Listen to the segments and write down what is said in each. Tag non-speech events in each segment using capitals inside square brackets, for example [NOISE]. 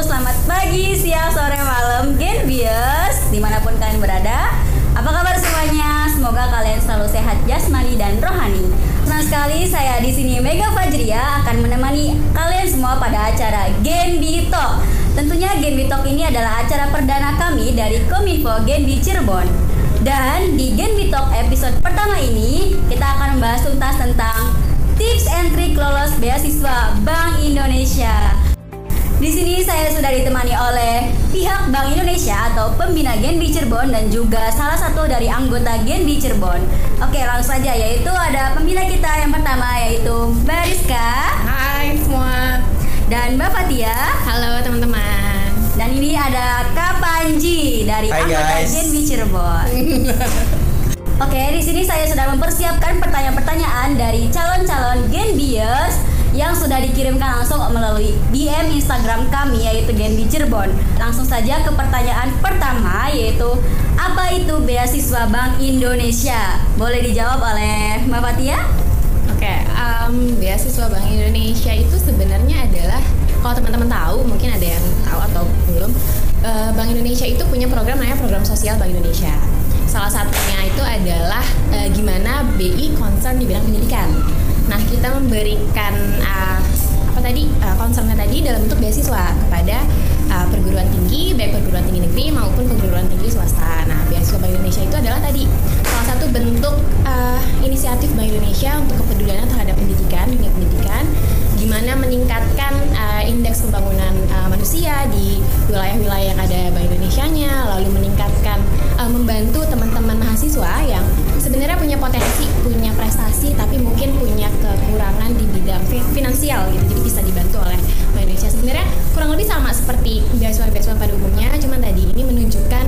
selamat pagi, siang, sore, malam, Genbiers Di mana pun kalian berada. Apa kabar semuanya? Semoga kalian selalu sehat jasmani dan rohani. Senang sekali saya di sini Mega Fajria akan menemani kalian semua pada acara Genbi Talk. Tentunya Genbi Talk ini adalah acara perdana kami dari Kominfo Genbi Cirebon. Dan di Genbi Talk episode pertama ini Kita akan membahas tuntas tentang tips and trik lolos beasiswa Bank Indonesia di sini saya sudah ditemani oleh pihak Bank Indonesia atau pembina Genbi Cirebon dan juga salah satu dari anggota Genbi Cirebon. Oke, langsung saja yaitu ada pembina kita yang pertama yaitu Mbak Rizka Hai semua. dan Mbak Fatia. Halo teman-teman. Dan ini ada Kak Panji dari Hai, anggota guys. Genbi Cirebon. [LAUGHS] Oke, di sini saya sudah mempersiapkan pertanyaan-pertanyaan dari calon-calon Genbiers yang sudah dikirimkan langsung melalui DM Instagram kami yaitu Genbi Cirebon. Langsung saja ke pertanyaan pertama yaitu apa itu beasiswa Bank Indonesia? Boleh dijawab oleh Mbak Fatia? Oke, em, beasiswa Bank Indonesia itu sebenarnya adalah kalau teman-teman tahu, mungkin ada yang tahu atau belum, eh, Bank Indonesia itu punya program namanya program sosial Bank Indonesia. Salah satunya itu adalah eh, gimana BI concern di bidang pendidikan. Nah, kita memberikan eh, apa tadi eh, concernnya tadi dalam bentuk beasiswa kepada eh, perguruan tinggi, baik perguruan tinggi negeri maupun perguruan tinggi swasta. Nah, beasiswa Bank Indonesia itu adalah tadi salah satu bentuk eh, inisiatif Bank Indonesia untuk kepedulian terhadap pendidikan, dunia pendidikan, gimana meningkatkan eh, indeks pembangunan eh, manusia di wilayah-wilayah yang ada Bank Indonesia-nya, lalu meningkatkan eh, membantu teman-teman mahasiswa yang sebenarnya punya potensi, punya prestasi, tapi mungkin punya kekurangan di bidang fi- finansial gitu, jadi bisa dibantu oleh Bank Indonesia. Sebenarnya kurang lebih sama seperti beasiswa-beasiswa pada umumnya, cuman tadi ini menunjukkan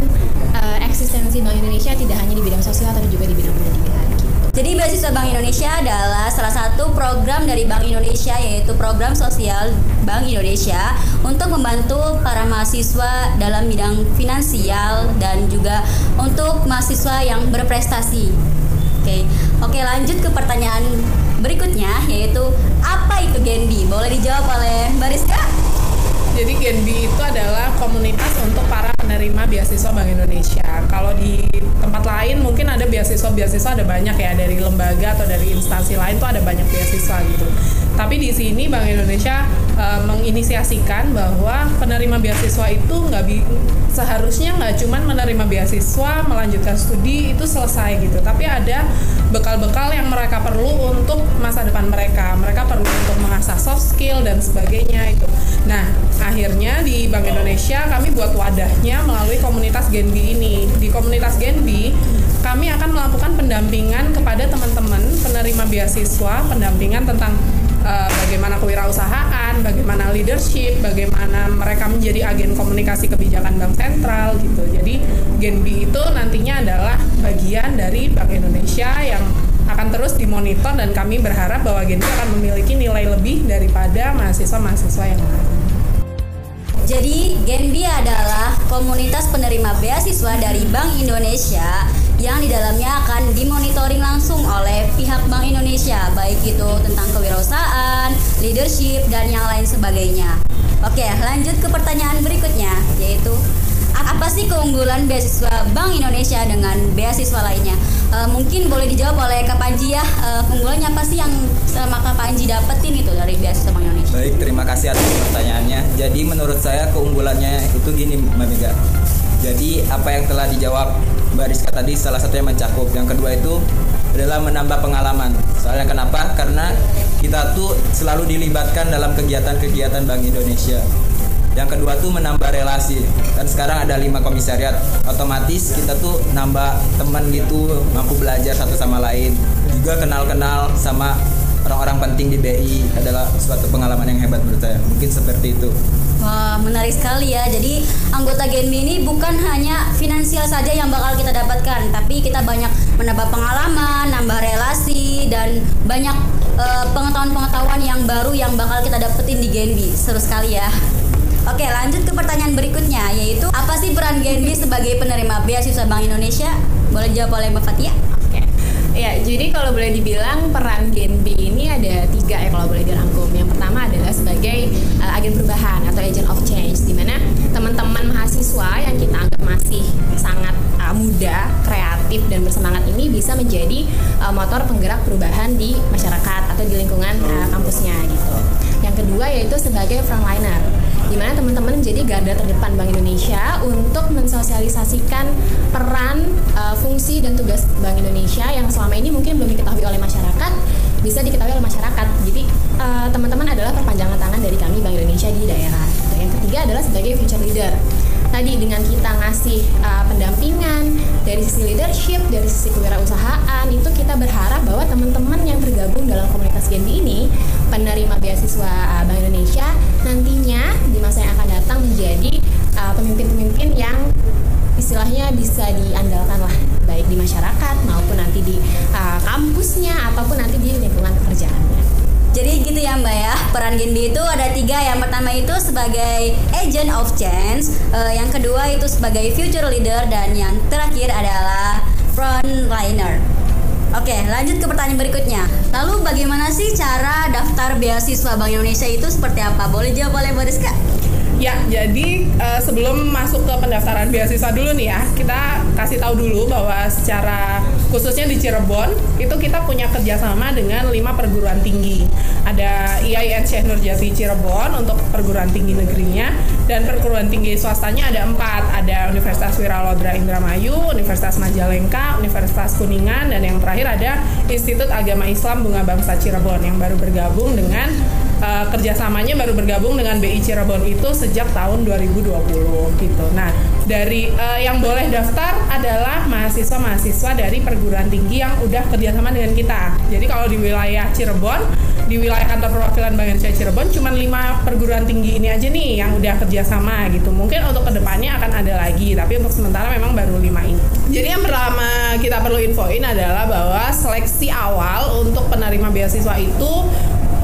eh, eksistensi Bank Indonesia tidak hanya di bidang sosial, tapi juga di bidang pendidikan. Gitu. Jadi beasiswa Bank Indonesia adalah salah satu program dari Bank Indonesia yaitu program sosial Bank Indonesia untuk membantu para mahasiswa dalam bidang finansial dan juga untuk mahasiswa yang berprestasi. Oke, oke lanjut ke pertanyaan berikutnya yaitu apa itu Genbi? Boleh dijawab oleh Mbak Rizka? Jadi Genbi itu adalah komunitas untuk para penerima beasiswa Bank Indonesia. Kalau di tempat lain mungkin ada beasiswa-beasiswa ada banyak ya dari lembaga atau dari instansi lain tuh ada banyak beasiswa gitu. Tapi di sini Bank Indonesia eh, menginisiasikan bahwa penerima beasiswa itu nggak bi seharusnya nggak cuman menerima beasiswa melanjutkan studi itu selesai gitu. Tapi ada bekal-bekal yang mereka perlu untuk masa depan mereka. Mereka perlu untuk mengasah soft skill dan sebagainya itu. Nah, akhirnya di Bank Indonesia kami buat wadahnya melalui komunitas Genbi ini. Di komunitas Genbi, kami akan melakukan pendampingan kepada teman-teman penerima beasiswa, pendampingan tentang eh, bagaimana kewirausahaan, bagaimana leadership, bagaimana mereka menjadi agen komunikasi kebijakan bank sentral gitu. Jadi Genbi itu nantinya adalah bagian dari Bank Indonesia yang akan terus dimonitor dan kami berharap bahwa Genbi akan memiliki nilai lebih daripada mahasiswa-mahasiswa yang lain. Jadi Genbi adalah komunitas penerima beasiswa dari Bank Indonesia yang di dalamnya akan dimonitoring langsung oleh pihak Bank Indonesia baik itu tentang kewirausahaan, leadership dan yang lain sebagainya. Oke, lanjut ke pertanyaan berikutnya yaitu apa sih keunggulan beasiswa Bank Indonesia dengan beasiswa lainnya? Eh, mungkin boleh dijawab oleh Kak Panji ya. Eh, keunggulannya apa sih yang sama Kak Panji dapetin itu dari beasiswa Bank Indonesia? Baik, terima kasih atas pertanyaannya. Jadi menurut saya keunggulannya itu gini Mbak Mega. Jadi apa yang telah dijawab Mbak tadi salah satunya mencakup. Yang kedua itu adalah menambah pengalaman. Soalnya kenapa? Karena kita tuh selalu dilibatkan dalam kegiatan-kegiatan Bank Indonesia. Yang kedua tuh menambah relasi. Kan sekarang ada lima komisariat. Otomatis kita tuh nambah teman gitu, mampu belajar satu sama lain. Juga kenal-kenal sama orang-orang penting di BI adalah suatu pengalaman yang hebat menurut saya. Mungkin seperti itu. Wah, menarik sekali ya. Jadi anggota Genbi ini bukan hanya finansial saja yang bakal kita dapatkan, tapi kita banyak menambah pengalaman, nambah relasi dan banyak eh, pengetahuan-pengetahuan yang baru yang bakal kita dapetin di Genbi. Seru sekali ya. Oke, lanjut ke pertanyaan berikutnya yaitu apa sih peran Genbi sebagai penerima beasiswa Bank Indonesia? Boleh jawab oleh Mbak Fatia? Ya, jadi kalau boleh dibilang peran Gen B ini ada tiga ya kalau boleh dirangkum. Yang pertama adalah sebagai uh, agen perubahan atau agent of change, di mana teman-teman mahasiswa yang kita anggap masih sangat uh, muda, kreatif dan bersemangat ini bisa menjadi uh, motor penggerak perubahan di masyarakat atau di lingkungan uh, kampusnya gitu. Yang kedua yaitu sebagai frontliner di mana teman-teman menjadi garda terdepan Bank Indonesia untuk mensosialisasikan peran, uh, fungsi dan tugas Bank Indonesia yang selama ini mungkin belum diketahui oleh masyarakat bisa diketahui oleh masyarakat. Jadi uh, teman-teman adalah perpanjangan tangan dari kami Bank Indonesia di daerah. Yang ketiga adalah sebagai future leader. Tadi dengan kita ngasih uh, pendampingan dari sisi leadership, dari sisi kewirausahaan, itu kita berharap bahwa teman-teman yang tergabung dalam komunitas Genbi ini penerima beasiswa uh, Bank Indonesia nantinya di masa yang akan datang menjadi uh, pemimpin-pemimpin yang istilahnya bisa diandalkan lah baik di masyarakat maupun nanti di uh, kampusnya ataupun nanti di lingkungan pekerjaannya. Jadi gitu ya Mbak ya, peran Genbi itu ada tiga. Yang pertama itu sebagai agent of change, uh, yang kedua itu sebagai future leader, dan yang terakhir adalah frontliner. Oke, lanjut ke pertanyaan berikutnya. Lalu bagaimana sih cara daftar beasiswa Bank Indonesia itu seperti apa? Boleh jawab oleh Boris Kak? Ya, jadi uh, sebelum masuk ke pendaftaran beasiswa dulu nih ya, kita kasih tahu dulu bahwa secara khususnya di Cirebon itu kita punya kerjasama dengan lima perguruan tinggi. Ada IAIN Syekh Nurjati Cirebon untuk perguruan tinggi negerinya dan perguruan tinggi swastanya ada empat. Ada Universitas Wiralodra Indramayu, Universitas Majalengka, Universitas Kuningan, dan yang terakhir ada Institut Agama Islam Bunga Bangsa Cirebon yang baru bergabung dengan uh, kerjasamanya baru bergabung dengan BI Cirebon itu sejak tahun 2020 gitu. Nah, dari uh, yang boleh daftar adalah mahasiswa-mahasiswa dari perguruan tinggi yang udah kerjasama dengan kita. Jadi kalau di wilayah Cirebon, di wilayah kantor perwakilan Bank Indonesia Cirebon, cuma lima perguruan tinggi ini aja nih yang udah kerjasama gitu. Mungkin untuk ke depannya akan ada lagi, tapi untuk sementara memang baru lima ini. Jadi yang pertama kita perlu infoin adalah bahwa seleksi awal untuk penerima beasiswa itu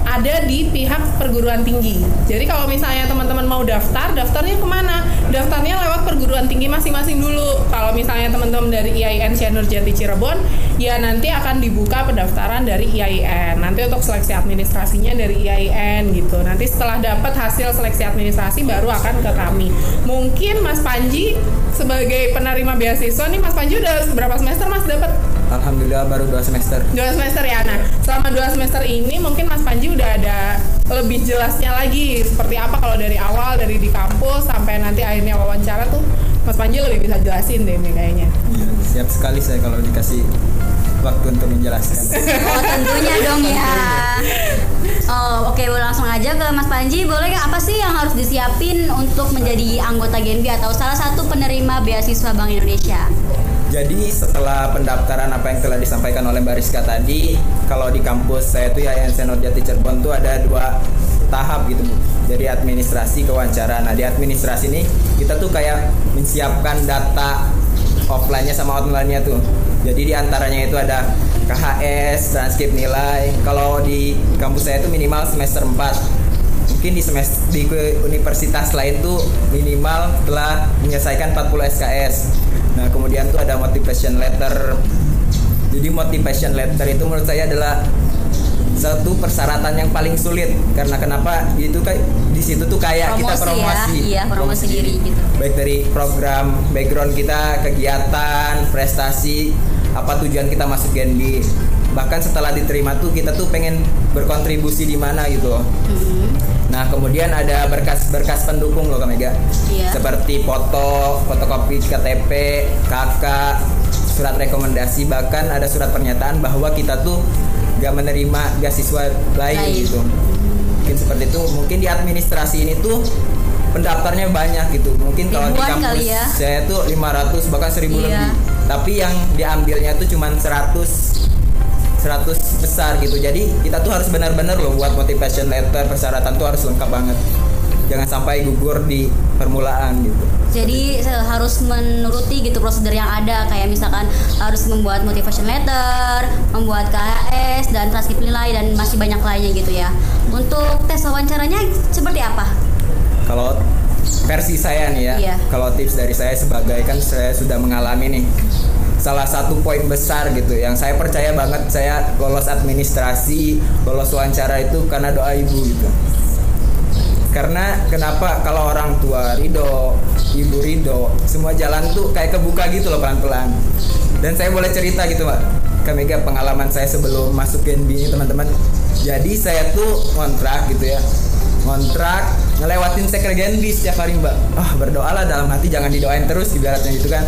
ada di pihak perguruan tinggi. Jadi kalau misalnya teman-teman mau daftar, daftarnya ke mana? Daftarnya lewat perguruan tinggi masing-masing dulu. Kalau misalnya teman-teman dari IAIN Syanur Jati Cirebon, ya nanti akan dibuka pendaftaran dari IAIN. Nanti untuk seleksi administrasinya dari IAIN gitu. Nanti setelah dapat hasil seleksi administrasi baru akan ke kami. Mungkin Mas Panji sebagai penerima beasiswa nih Mas Panji udah berapa semester Mas dapat? Alhamdulillah baru dua semester. Dua semester ya. Nah, selama dua semester ini mungkin Mas Panji udah ada lebih jelasnya lagi seperti apa kalau dari awal dari di kampus sampai nanti akhirnya wawancara tuh Mas Panji lebih bisa jelasin deh nih kayaknya. Ya, siap sekali saya kalau dikasih waktu untuk menjelaskan. Oh tentunya dong ya. Oh oke okay, langsung aja ke Mas Panji. Boleh nggak apa sih yang harus disiapin untuk menjadi anggota Genbi atau salah satu penerima beasiswa Bank Indonesia? Jadi setelah pendaftaran apa yang telah disampaikan oleh Mbak Rizka tadi, kalau di kampus saya tuh ya yang Senor Jati Cirebon tuh ada dua tahap gitu Bu. Jadi administrasi kewawancara. Nah di administrasi ini kita tuh kayak menyiapkan data offline-nya sama online-nya tuh. Jadi di antaranya itu ada KHS, transkrip nilai. Kalau di kampus saya itu minimal semester 4 mungkin di semester di universitas lain tuh minimal telah menyelesaikan 40 SKS. Nah, kemudian tuh ada motivation letter. Jadi motivation letter itu menurut saya adalah satu persyaratan yang paling sulit karena kenapa itu kayak di situ tuh kayak promosi kita promosi ya, iya, promosi, promosi diri gitu. Baik dari program background kita, kegiatan, prestasi, apa tujuan kita masuk Genbi. Bahkan setelah diterima tuh kita tuh pengen berkontribusi di mana gitu. Mm-hmm Nah, kemudian ada berkas-berkas pendukung loh Kak Mega. Iya. Seperti foto, fotokopi KTP, KK, surat rekomendasi, bahkan ada surat pernyataan bahwa kita tuh gak menerima beasiswa lain, lain. gitu. Mungkin seperti itu. Mungkin di administrasi ini tuh pendaftarnya banyak gitu. Mungkin kalau di kampus ya. saya tuh 500 bahkan 1000 iya. lebih. Tapi yang diambilnya tuh cuma 100 100 besar gitu jadi kita tuh harus benar-benar loh buat motivation letter persyaratan tuh harus lengkap banget jangan sampai gugur di permulaan gitu jadi harus menuruti gitu prosedur yang ada kayak misalkan harus membuat motivation letter, membuat KHS dan transkrip nilai dan masih banyak lainnya gitu ya. Untuk tes wawancaranya seperti apa? Kalau versi saya nih ya, iya. kalau tips dari saya sebagai kan saya sudah mengalami nih salah satu poin besar gitu. Yang saya percaya banget saya lolos administrasi lolos wawancara itu karena doa ibu gitu. Karena kenapa? Kalau orang tua ridho ibu ridho semua jalan tuh kayak kebuka gitu loh pelan-pelan. Dan saya boleh cerita gitu mbak. Ke Mega pengalaman saya sebelum masuk Genbi ini teman-teman. Jadi saya tuh kontrak gitu ya. Kontrak ngelewatin sekre Genbi setiap hari mbak. Ah berdoalah dalam hati jangan didoain terus ibaratnya gitu kan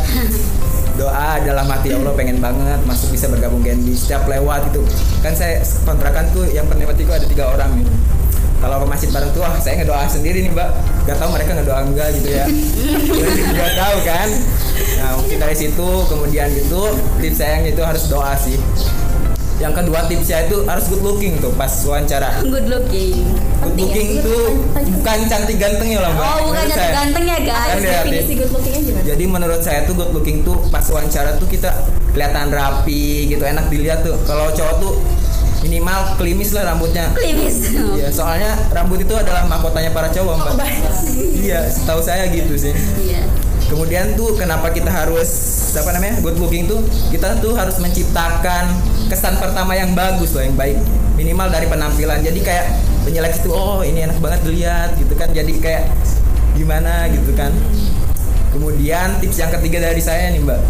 doa dalam hati Allah pengen banget masuk bisa bergabung Genbi setiap lewat itu kan saya kontrakan tuh yang penikmatiku ada tiga orang gitu. Kalau ke masjid bareng tuh ah, saya ngedoa sendiri nih mbak. Gak tahu mereka ngedoa enggak gitu ya. [LAUGHS] Gak tahu kan? Nah mungkin dari situ kemudian gitu tips saya itu harus doa sih. Yang kedua tipsnya itu harus good looking tuh pas wawancara. Good looking. good looking tuh bukan cantik ganteng ya mbak Oh, bukan cantik ganteng ya, guys. Kan Definisi good lookingnya gimana? jadi menurut saya tuh good looking tuh pas wawancara tuh kita kelihatan rapi gitu enak dilihat tuh kalau cowok tuh minimal klimis lah rambutnya Klimis. Iya, soalnya rambut itu adalah mahkotanya para cowok, Mbak. Iya, setahu saya gitu sih. Iya. Kemudian tuh kenapa kita harus apa namanya? good looking tuh kita tuh harus menciptakan kesan pertama yang bagus loh, yang baik. Minimal dari penampilan. Jadi kayak penyeleksi tuh oh, ini enak banget dilihat gitu kan. Jadi kayak gimana gitu kan. Kemudian tips yang ketiga dari saya nih, Mbak.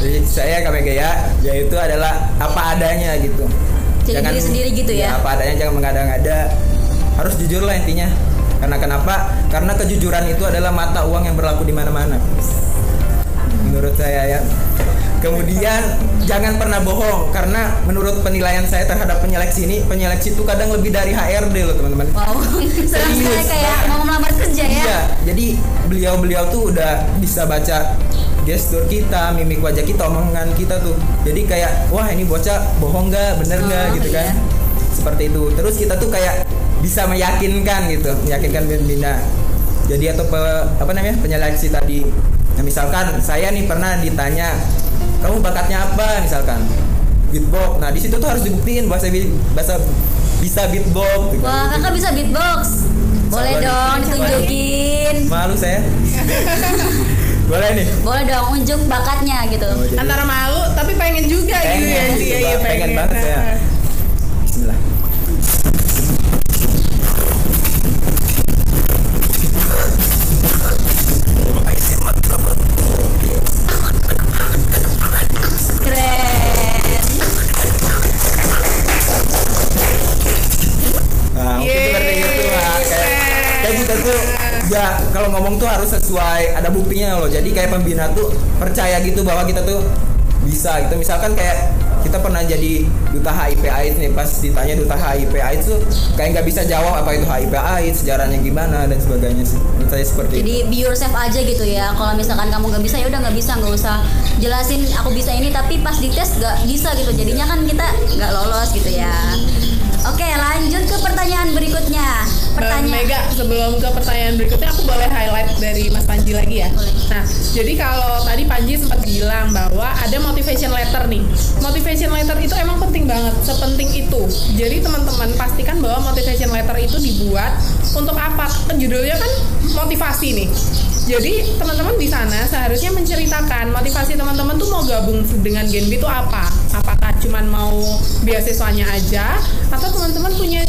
Dari saya KPG ya, yaitu adalah apa adanya gitu. Jadi diri sendiri gitu ya? apa adanya jangan mengada-ngada. Harus jujur lah intinya. Karena kenapa? Karena kejujuran itu adalah mata uang yang berlaku di mana-mana. Menurut saya ya. Kemudian jangan pernah bohong karena menurut penilaian saya terhadap penyeleksi ini, penyeleksi itu kadang lebih dari HRD loh teman-teman. Wow. [LAUGHS] Serem sekali Serius, kayak mau melamar kerja ya. Iya, jadi beliau-beliau tuh udah bisa baca gestur kita, mimik wajah kita, omongan kita tuh. Jadi kayak wah ini bocah bohong nggak, bener nggak Oh, gitu kan? iya. Seperti itu. Terus kita tuh kayak bisa meyakinkan gitu, meyakinkan pembina. Jadi atau pe- apa namanya penyeleksi tadi. Nah, misalkan saya nih pernah ditanya, kamu bakatnya apa? Misalkan beatbox. Nah di situ tuh harus dibuktiin bahasa bi- bahasa bisa beatbox. gitu. Wah, kakak bisa beatbox. Boleh Sabar. dong ditunjukin. Malu saya. [LAUGHS] Boleh nih. Boleh dong unjuk bakatnya gitu. Oh, jadi- antara malu tapi pengen juga gitu pengen, ya gitu, Ci. Iya, Mbak. iya, pengen banget ya ya kalau ngomong tuh harus sesuai ada buktinya loh jadi kayak pembina tuh percaya gitu bahwa kita tuh bisa gitu misalkan kayak kita pernah jadi duta HIV AIDS nih pas ditanya duta HIV AIDS tuh kayak nggak bisa jawab apa itu HIV AIDS sejarahnya gimana dan sebagainya sih menurut saya seperti itu Jadi be yourself aja gitu ya. Kalau misalkan kamu nggak bisa ya udah nggak bisa, nggak usah jelasin aku bisa ini tapi pas dites nggak bisa gitu. Jadinya kan kita nggak lolos gitu ya. Oke, lanjut ke pertanyaan berikutnya. Mbak Pertanyaan Mega sebelum ke pertanyaan berikutnya aku boleh highlight dari Mas Panji lagi ya. Boleh. Nah, jadi kalau tadi Panji sempat bilang bahwa ada motivation letter nih. Motivation letter itu emang penting banget, sepenting itu. Jadi teman-teman pastikan bahwa motivation letter itu dibuat untuk apa? Kan Judulnya kan motivasi nih. Jadi teman-teman di sana seharusnya menceritakan motivasi teman-teman tuh mau gabung dengan Genbi itu apa? Apakah cuman mau beasiswanya aja atau teman-teman punya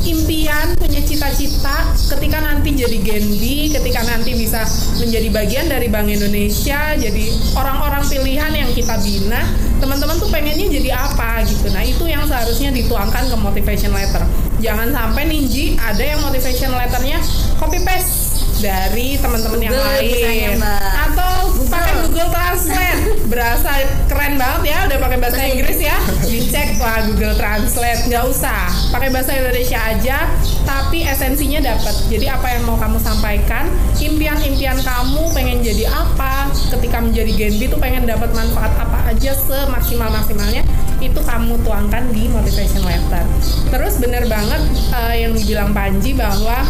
impian, punya cita-cita ketika nanti jadi Genbi, ketika nanti bisa menjadi bagian dari Bank Indonesia, jadi orang-orang pilihan yang kita bina, teman-teman tuh pengennya jadi apa gitu. Nah, itu yang seharusnya dituangkan ke motivation letter. Jangan sampai Ninji ada yang motivation letternya copy paste dari teman-teman yang lain misalnya, Mbak. atau pakai Google Translate. Berasa keren banget ya udah pakai bahasa Inggris ya. Dicek lah Google Translate nggak usah. Pakai bahasa Indonesia aja tapi esensinya dapat jadi apa yang mau kamu sampaikan impian-impian kamu pengen jadi apa ketika menjadi Genbi tuh pengen dapat manfaat apa aja semaksimal maksimalnya itu kamu tuangkan di motivation letter. Terus bener banget eh, yang dibilang Panji bahwa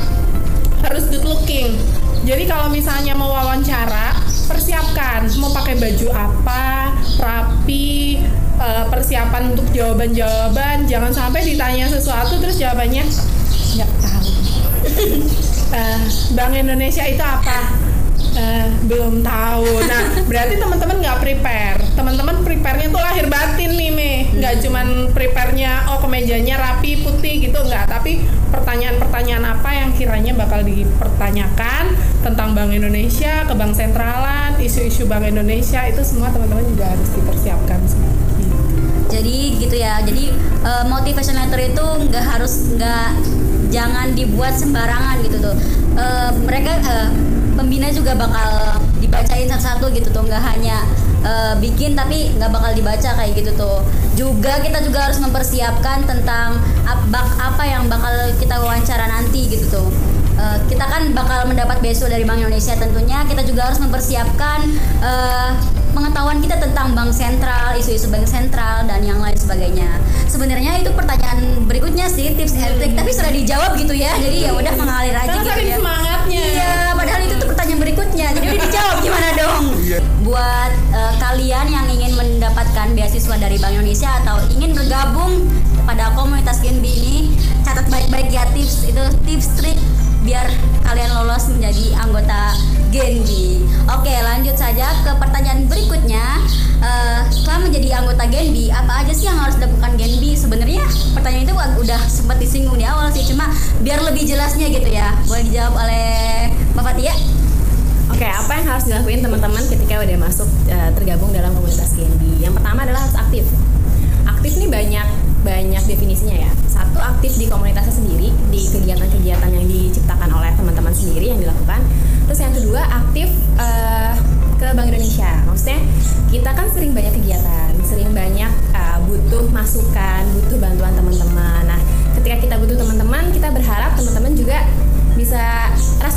harus good looking. Jadi kalau misalnya mau wawancara, persiapkan mau pakai baju apa, rapi, eh, persiapan untuk jawaban-jawaban. Jangan sampai ditanya sesuatu terus jawabannya nggak tahu. [LAUGHS] Eh, Bank Indonesia itu apa? Eh, belum tahu. Nah, [LAUGHS] berarti teman-teman nggak prepare. teman-teman prepare-nya tuh lahir batin nih Me nggak cuman prepare-nya oh kemejanya rapi putih gitu nggak. Tapi pertanyaan-pertanyaan apa yang kiranya bakal dipertanyakan tentang Bank Indonesia ke Bank Sentralan isu-isu Bank Indonesia itu semua teman-teman juga harus dipersiapkan jadi gitu ya. Jadi uh, motivation letter itu nggak harus nggak jangan dibuat sembarangan gitu tuh. Uh, mereka uh, pembina juga bakal dibacain satu-satu gitu tuh. Nggak hanya uh, bikin tapi nggak bakal dibaca kayak gitu tuh. Juga kita juga harus mempersiapkan tentang apa, apa yang bakal kita wawancara nanti gitu tuh. Uh, kita kan bakal mendapat beasiswa dari Bank Indonesia tentunya. Kita juga harus mempersiapkan uh, pengetahuan kita tentang bank sentral, isu-isu bank sentral dan yang lain sebagainya. Sebenarnya itu pertanyaan berikutnya sih tips and tapi sudah dijawab gitu ya. Jadi ya udah mengalir Buat uh, kalian yang ingin mendapatkan beasiswa dari Bank Indonesia atau ingin bergabung pada komunitas GNB ini, catat baik-baik ya tips itu tips trik biar kalian lolos menjadi anggota Genbi. Oke, lanjut saja ke pertanyaan berikutnya. Uh, setelah menjadi anggota Genbi, apa aja sih yang harus dilakukan Genbi? Sebenarnya pertanyaan itu udah sempat disinggung di awal sih, cuma biar lebih jelasnya gitu ya. Boleh dijawab oleh Mbak Fatia? Oke, apa yang harus dilakuin teman-teman ketika udah masuk uh, tergabung dalam komunitas Genbi? Yang pertama adalah harus aktif. Aktif nih banyak banyak definisinya ya. Satu aktif di komunitasnya sendiri, di kegiatan-kegiatan yang diciptakan oleh teman-teman sendiri yang dilakukan. Terus yang kedua aktif uh, ke Bank Indonesia. Maksudnya kita kan sering banyak kegiatan, sering banyak uh, butuh masukan, butuh bantuan teman-teman. Nah, ketika kita butuh teman-teman, kita berharap teman-teman juga bisa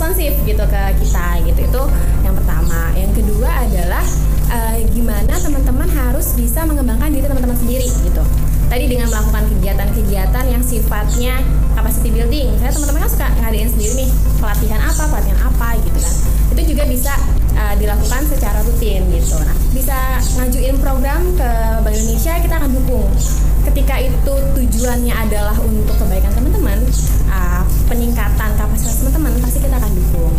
responsif gitu ke kita gitu. Itu yang pertama. Yang kedua adalah uh, gimana teman-teman harus bisa mengembangkan diri teman-teman sendiri gitu tadi dengan melakukan kegiatan-kegiatan yang sifatnya capacity building saya teman-teman kan suka ngadain sendiri nih pelatihan apa pelatihan apa gitu kan itu juga bisa uh, dilakukan secara rutin gitu. Nah bisa ngajuin program ke Bank Indonesia kita akan dukung. Ketika itu tujuannya adalah untuk kebaikan teman-teman uh, peningkatan kapasitas teman-teman pasti kita akan dukung.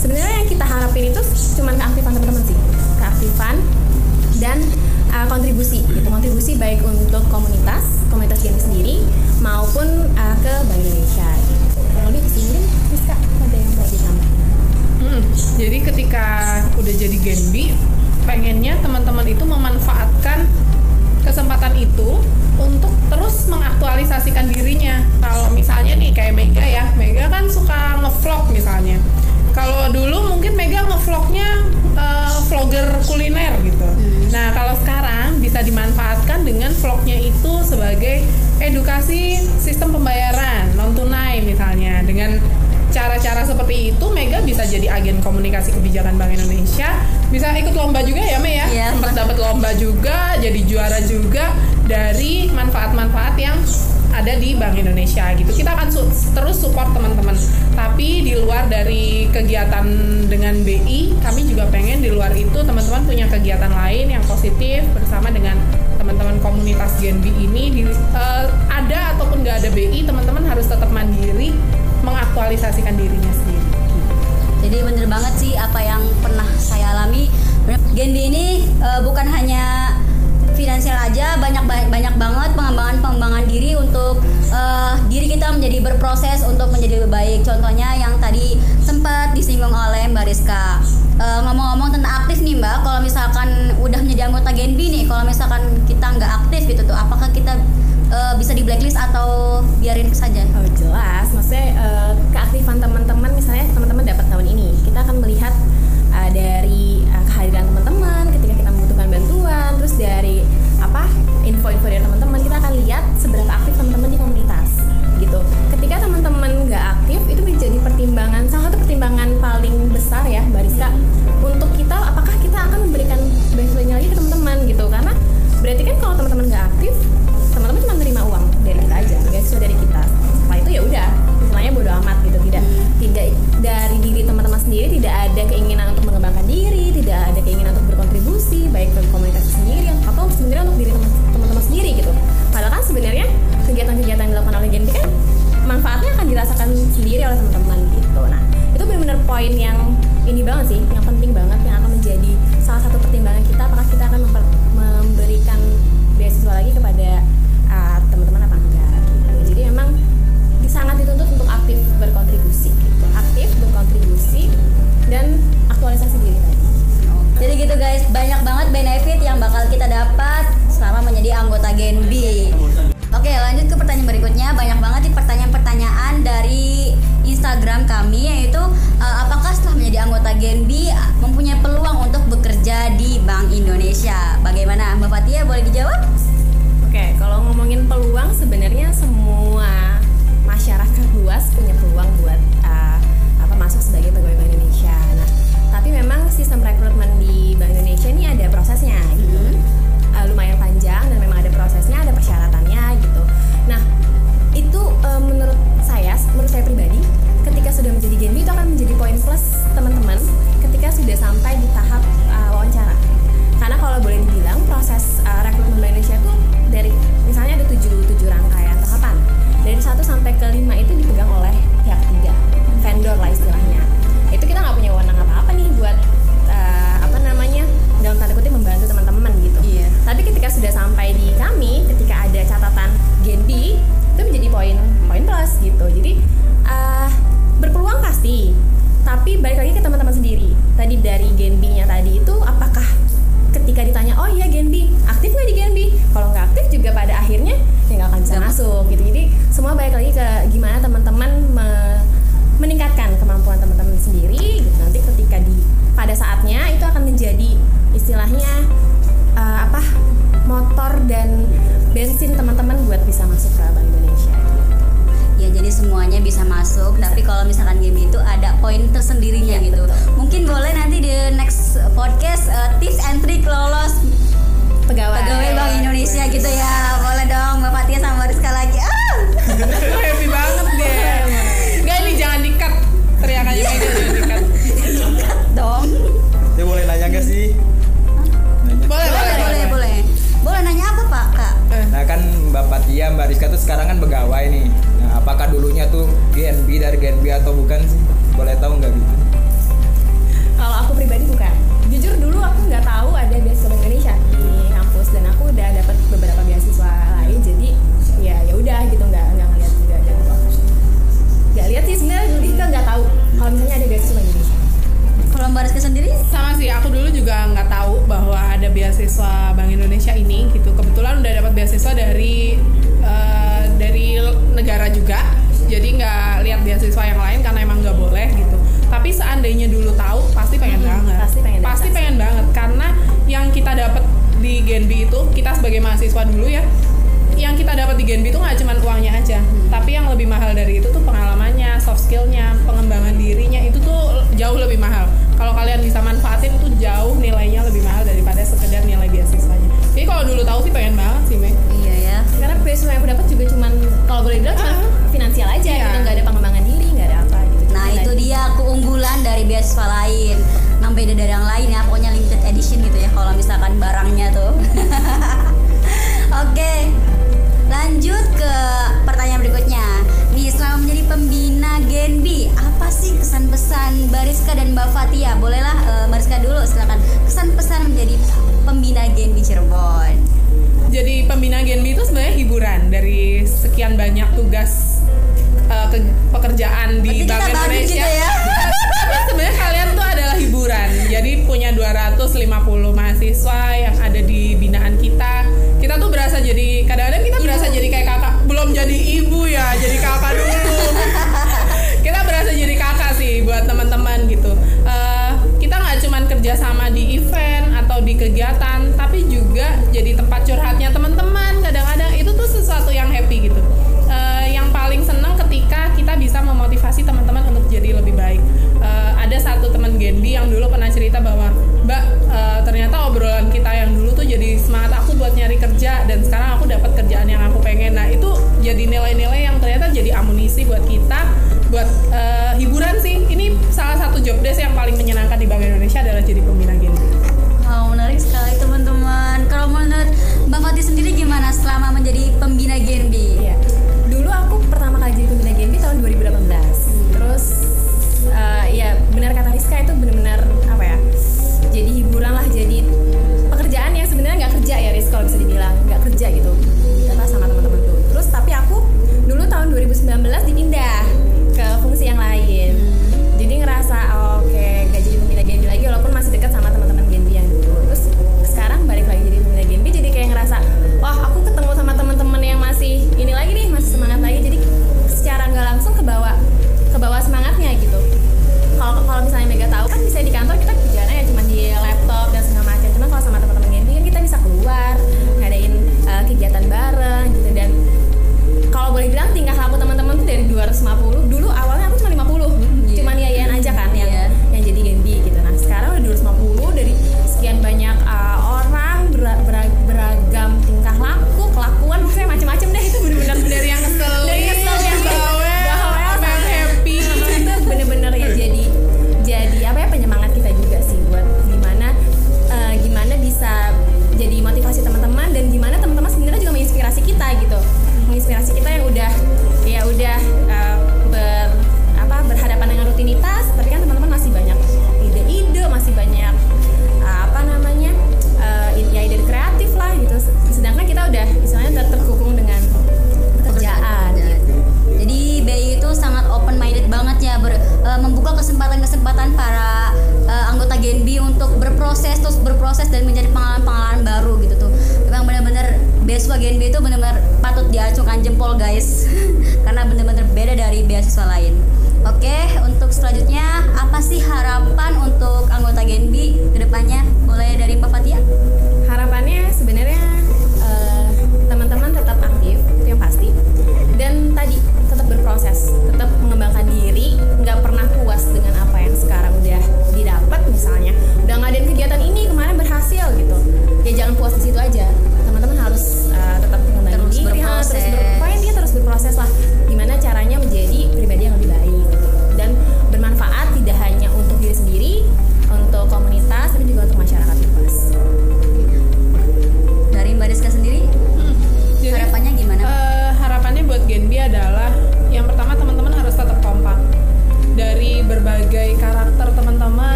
Sebenarnya yang kita harapin itu cuma keaktifan teman-teman sih. Keaktifan dan uh, kontribusi gitu. Kontribusi baik untuk komunitas komunitas game sendiri maupun uh, ke Bank Indonesia. Gitu. kalau di sini bisa hmm, jadi ketika udah jadi Genbi pengennya teman-teman itu memanfaatkan kesempatan itu untuk terus mengaktualisasikan dirinya. Kalau misalnya nih kayak Mega ya. Mega kan suka ngevlog misalnya. Kalau dulu mungkin Mega ngevlognya uh, vlogger kuliner gitu. Hmm. Nah kalau sekarang bisa dimanfaatkan dengan vlognya itu sebagai edukasi sistem pembayaran non tunai misalnya. Dengan cara-cara seperti itu Mega bisa jadi agen komunikasi kebijakan Bank Indonesia. Bisa ikut lomba juga ya Me ya? Iya. sempat dapat lomba juga jadi juara juga dari manfaat-manfaat yang ada di Bank Indonesia gitu. Kita akan su terus support teman-teman. Tapi di luar dari kegiatan dengan BI kami juga pengen di luar itu teman-teman punya kegiatan lain yang positif bersama dengan teman-teman komunitas Genbi ini. Di, uh, ada ataupun nggak ada BI teman-teman harus tetap mandiri mengaktualisasikan dirinya sendiri Jadi bener banget sih apa yang pernah saya alami. Genbi ini uh, bukan hanya finansial aja, banyak banyak banget pengembangan pengembangan diri untuk uh, diri kita menjadi berproses untuk menjadi lebih baik. Contohnya yang tadi sempat disinggung oleh Mbak Rizka. Uh, ngomong-ngomong tentang aktif nih Mbak, kalau misalkan udah menjadi anggota Genbi nih, kalau misalkan kita nggak aktif gitu tuh, apakah kita uh, bisa di blacklist atau biarin saja? Oh jelas, maksudnya uh, keaktifan teman-teman misalnya teman-teman dapat tahun ini, kita akan melihat uh, dari uh, kehadiran teman-teman ketika kita membutuhkan bantuan, terus dari apa info-info dari teman-teman kita akan lihat seberapa aktif teman-teman di komunitas gitu. Ketika teman-teman nggak aktif itu menjadi pertimbangan salah ada keinginan untuk mengembangkan diri, tidak ada keinginan untuk berkontribusi baik ke komunitas sendiri atau sebenarnya untuk diri teman-teman sendiri gitu. Padahal kan sebenarnya kegiatan-kegiatan yang dilakukan oleh Gen kan manfaatnya akan dirasakan sendiri oleh teman-teman gitu. Nah, itu benar-benar poin yang ini banget sih, yang penting banget yang akan menjadi salah satu pertimbangan kita apakah kita akan memberikan beasiswa lagi kepada uh, teman-teman apa enggak gitu. Jadi memang sangat dituntut untuk aktif berkontribusi gitu dan aktualisasi diri tadi. Okay. Jadi gitu guys, banyak banget benefit yang bakal kita dapat selama menjadi anggota Genbi. Oke, lanjut ke pertanyaan berikutnya. Banyak banget nih pertanyaan-pertanyaan dari Instagram kami yaitu eh, apakah setelah menjadi anggota Genbi mempunyai peluang untuk bekerja di Bank Indonesia? Bagaimana Mbak Fatia boleh dijawab? Oke, kalau ngomongin peluang sebenarnya semua masyarakat luas punya peluang buat masuk sebagai pegawai Bank Indonesia. Nah, tapi memang sistem rekrutmen di Bank Indonesia ini ada prosesnya gitu. Uh, lumayan panjang dan poin tersendirinya Iya, gitu. betul. Mungkin boleh nanti di next podcast uh, tips and trick lolos pegawai pegawai Bank Indonesia gitu ya. Boleh dong Mbak Fatia sama Rizka lagi. Ah! [LAUGHS] happy banget deh Enggak ini jangan dikat teriakannya Mega jangan dikat dong. Saya boleh nanya nggak sih? Nanya. boleh Boleh, boleh, boleh. Boleh nanya apa Pak, Kak? Nah kan Mbak Fatia, Mbak Rizka tuh sekarang kan pegawai nih. Nah apakah dulunya tuh GNB dari GNB atau bukan sih? Boleh tahu nggak gitu? Kalau aku pribadi bukan. Jujur dulu aku nggak tahu ada beasiswa Bank Indonesia di kampus dan aku udah dapat beberapa beasiswa lain jadi ya ya udah gitu nggak nggak ngeliat juga dan nggak lihat sih sebenarnya dulu kita nggak tahu kalau misalnya ada beasiswa Bank Indonesia. Kalau Mbak Rizka sendiri? sama sih aku dulu juga nggak tahu bahwa ada beasiswa Bank Indonesia ini gitu kebetulan udah dapat beasiswa dari tapi seandainya dulu tahu pasti pengen Hmm, banget. pasti pengen pasti pengen banget. Karena yang kita dapat di Genbi itu kita sebagai mahasiswa dulu ya yang kita dapat di Genbi itu nggak cuma uangnya aja. Tapi yang lebih mahal dari itu tuh pengalamannya soft skillnya pengembangan dirinya itu tuh jauh lebih mahal. Kalau kalian bisa manfaatin itu jauh nilainya lebih mahal daripada sekedar nilai beasiswanya jadi kalau dulu tahu sih pengen banget sih Mei. Iya ya. Karena beasiswa yang aku dapat juga cuman kalau boleh bilang cuma Ah. finansial aja Iya. gitu nggak ada pengembangan itu dia keunggulan dari beasiswa lain. Yang beda dari yang lain ya Pokoknya limited edition gitu ya Kalau misalkan barangnya tuh. [LAUGHS] Oke Lanjut ke pertanyaan berikutnya. Nih selama menjadi pembina Gen B. Apa sih kesan pesan Bariska dan Mbak Fatia Bolehlah eh, Bariska dulu silakan. Kesan pesan menjadi pembina Gen B Cirebon. Jadi pembina Genbi itu sebenarnya hiburan. Dari sekian banyak tugas uh, ke- pekerjaan di Bank Indonesia. gitu ya. [LAUGHS] Sebenarnya kalian tuh adalah hiburan. Jadi punya 250 mahasiswa yang ada di binaan kita. Kita tuh berasa jadi kadang-kadang kita berasa jadi kayak kakak. Belum jadi ibu ya, jadi kakak dulu. [LAUGHS] kita berasa jadi kakak sih buat teman-teman gitu. Eh, kita nggak cuman kerja sama di event atau di kegiatan, tapi juga jadi tempat curhatnya teman-teman. Memotivasi teman-teman untuk jadi lebih baik. Eh, ada satu teman Genbi yang dulu pernah cerita bahwa Mbak eh, ternyata obrolan kita yang dulu tuh jadi semangat aku buat nyari kerja dan sekarang aku dapat kerjaan yang aku pengen. Nah itu jadi nilai-nilai yang ternyata jadi amunisi buat kita buat eh, hiburan sih. Ini salah satu job desk yang paling menyenangkan di Bank Indonesia adalah jadi pembina Genbi. Wow menarik sekali teman-teman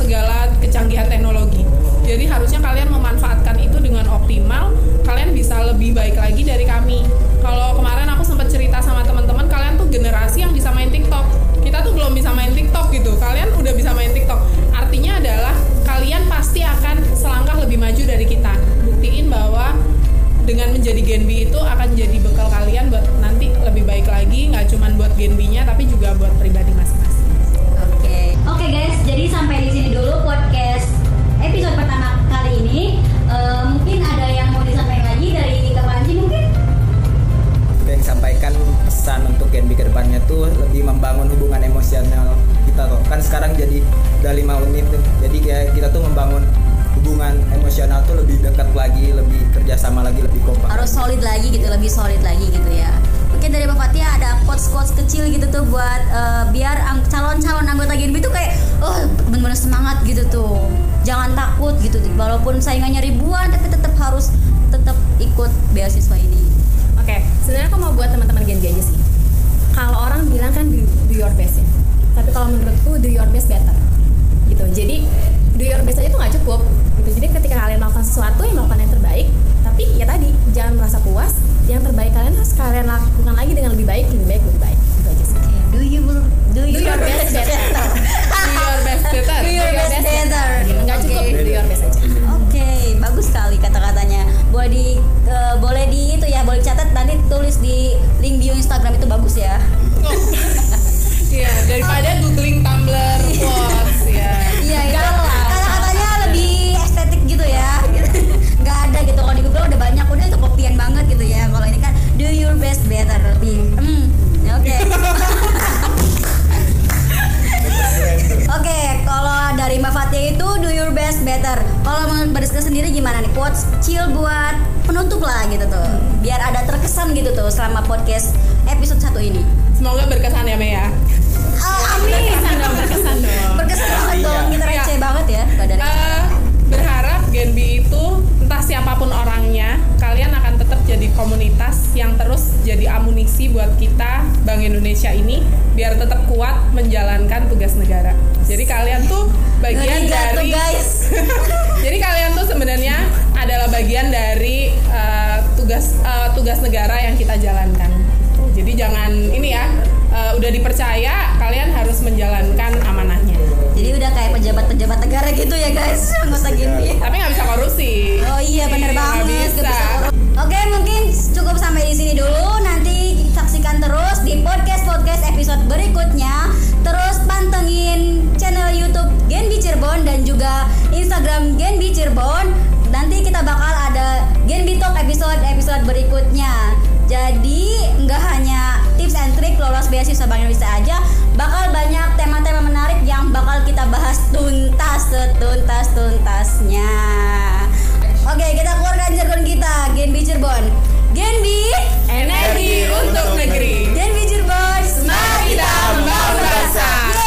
segala kecanggihan teknologi. Jadi harusnya kalian memanfaatkan itu dengan optimal. Kalian bisa lebih baik lagi dari kami. Kalau kemarin aku sempat cerita sama teman-teman, kalian tuh generasi yang bisa main TikTok. Kita tuh belum bisa main TikTok gitu. Kalian udah bisa main TikTok. Artinya adalah kalian pasti akan selangkah lebih maju dari kita. Buktiin bahwa dengan menjadi Genbi itu akan jadi bekal kalian buat nanti lebih baik lagi nggak cuma buat Genbinya tapi juga buat pribadi masing-masing. Oke. Oke guys, jadi sampai di sini dulu podcast episode pertama kali ini. Eh, mungkin ada yang mau disampaikan lagi dari Kak Panji mungkin? pengen sampaikan pesan untuk Genbi ke depannya tuh lebih membangun hubungan emosional kita tuh kan sekarang jadi udah lima unit tuh. jadi kayak kita tuh membangun hubungan emosional tuh lebih dekat lagi lebih kerjasama lagi lebih kompak Harus solid lagi gitu, lebih solid lagi gitu ya. Mungkin dari Mbak Fatia ada quotes-quotes kecil gitu tuh buat eh, biar ang- calon-calon anggota Genbi tuh kayak oh bener-bener semangat gitu tuh. Jangan takut gitu walaupun saingannya ribuan tapi tetap harus tetap ikut beasiswa ini. Oke, sebenarnya aku mau buat teman-teman Genbi aja sih. Kalau orang bilang kan do, do your best ya. Tapi kalau menurutku do your best better. Gitu. Jadi do your best aja tuh nggak cukup. Gitu. Jadi ketika kalian melakukan sesuatu yang melakukan yang terbaik, tapi ya tadi jangan merasa puas. Yang terbaik kalian harus kalian lakukan lagi dengan lebih baik, lebih baik, lebih baik. Itu aja sih. Oke, do you do, Do your best better. Do your best better. [LAUGHS] Do your best better. Nggak cukup do your best aja. Oke, bagus sekali kata-katanya. Boleh di eh, boleh di itu ya, boleh catat nanti tulis di link bio Instagram itu bagus ya. [LAUGHS] Iya, daripada googling Tumblr [LAUGHS] quotes ya. Iya, itu kata-katanya lebih estetik gitu ya. Nggak ada gitu kalau di Google udah banyak udah itu kopian banget chill buat penutup lah gitu tuh. Biar ada terkesan gitu tuh selama podcast episode 1 ini. Semoga berkesan ya Mea. Oh, amin. Berkesan dong, berkesan dong. Berkesan banget Iya. dong. Kita receh banget ya. Gak ada receh. Eh, berharap Genbi itu entah siapa pun orangnya, kalian akan tetap jadi komunitas yang terus jadi amunisi buat kita Bank Indonesia ini biar tetap kuat menjalankan tugas negara. Jadi kalian tuh bagian Ngeri tuh, dari guys. [LAUGHS] Jadi kalian tuh sebenarnya adalah bagian dari eh, tugas eh, tugas negara yang kita jalankan. Jadi jangan ini ya, eh, udah dipercaya kalian harus menjalankan amanahnya. Jadi udah kayak pejabat-pejabat negara gitu ya guys, anggota Genbi. Tapi nggak bisa korupsi. Oh iya benar Iya, banget. nggak nggak bisa. Oke mungkin episode berikutnya. Jadi nggak hanya tips and trick lolos beasiswa Bank Indonesia aja, bakal banyak tema-tema menarik yang bakal kita bahas tuntas, tuntas, tuntasnya. Oke, kita keluarkan jargon kita, Genbi Cirebon. Genbi, energi untuk negeri. Genbi Cirebon, semangat kita membangun.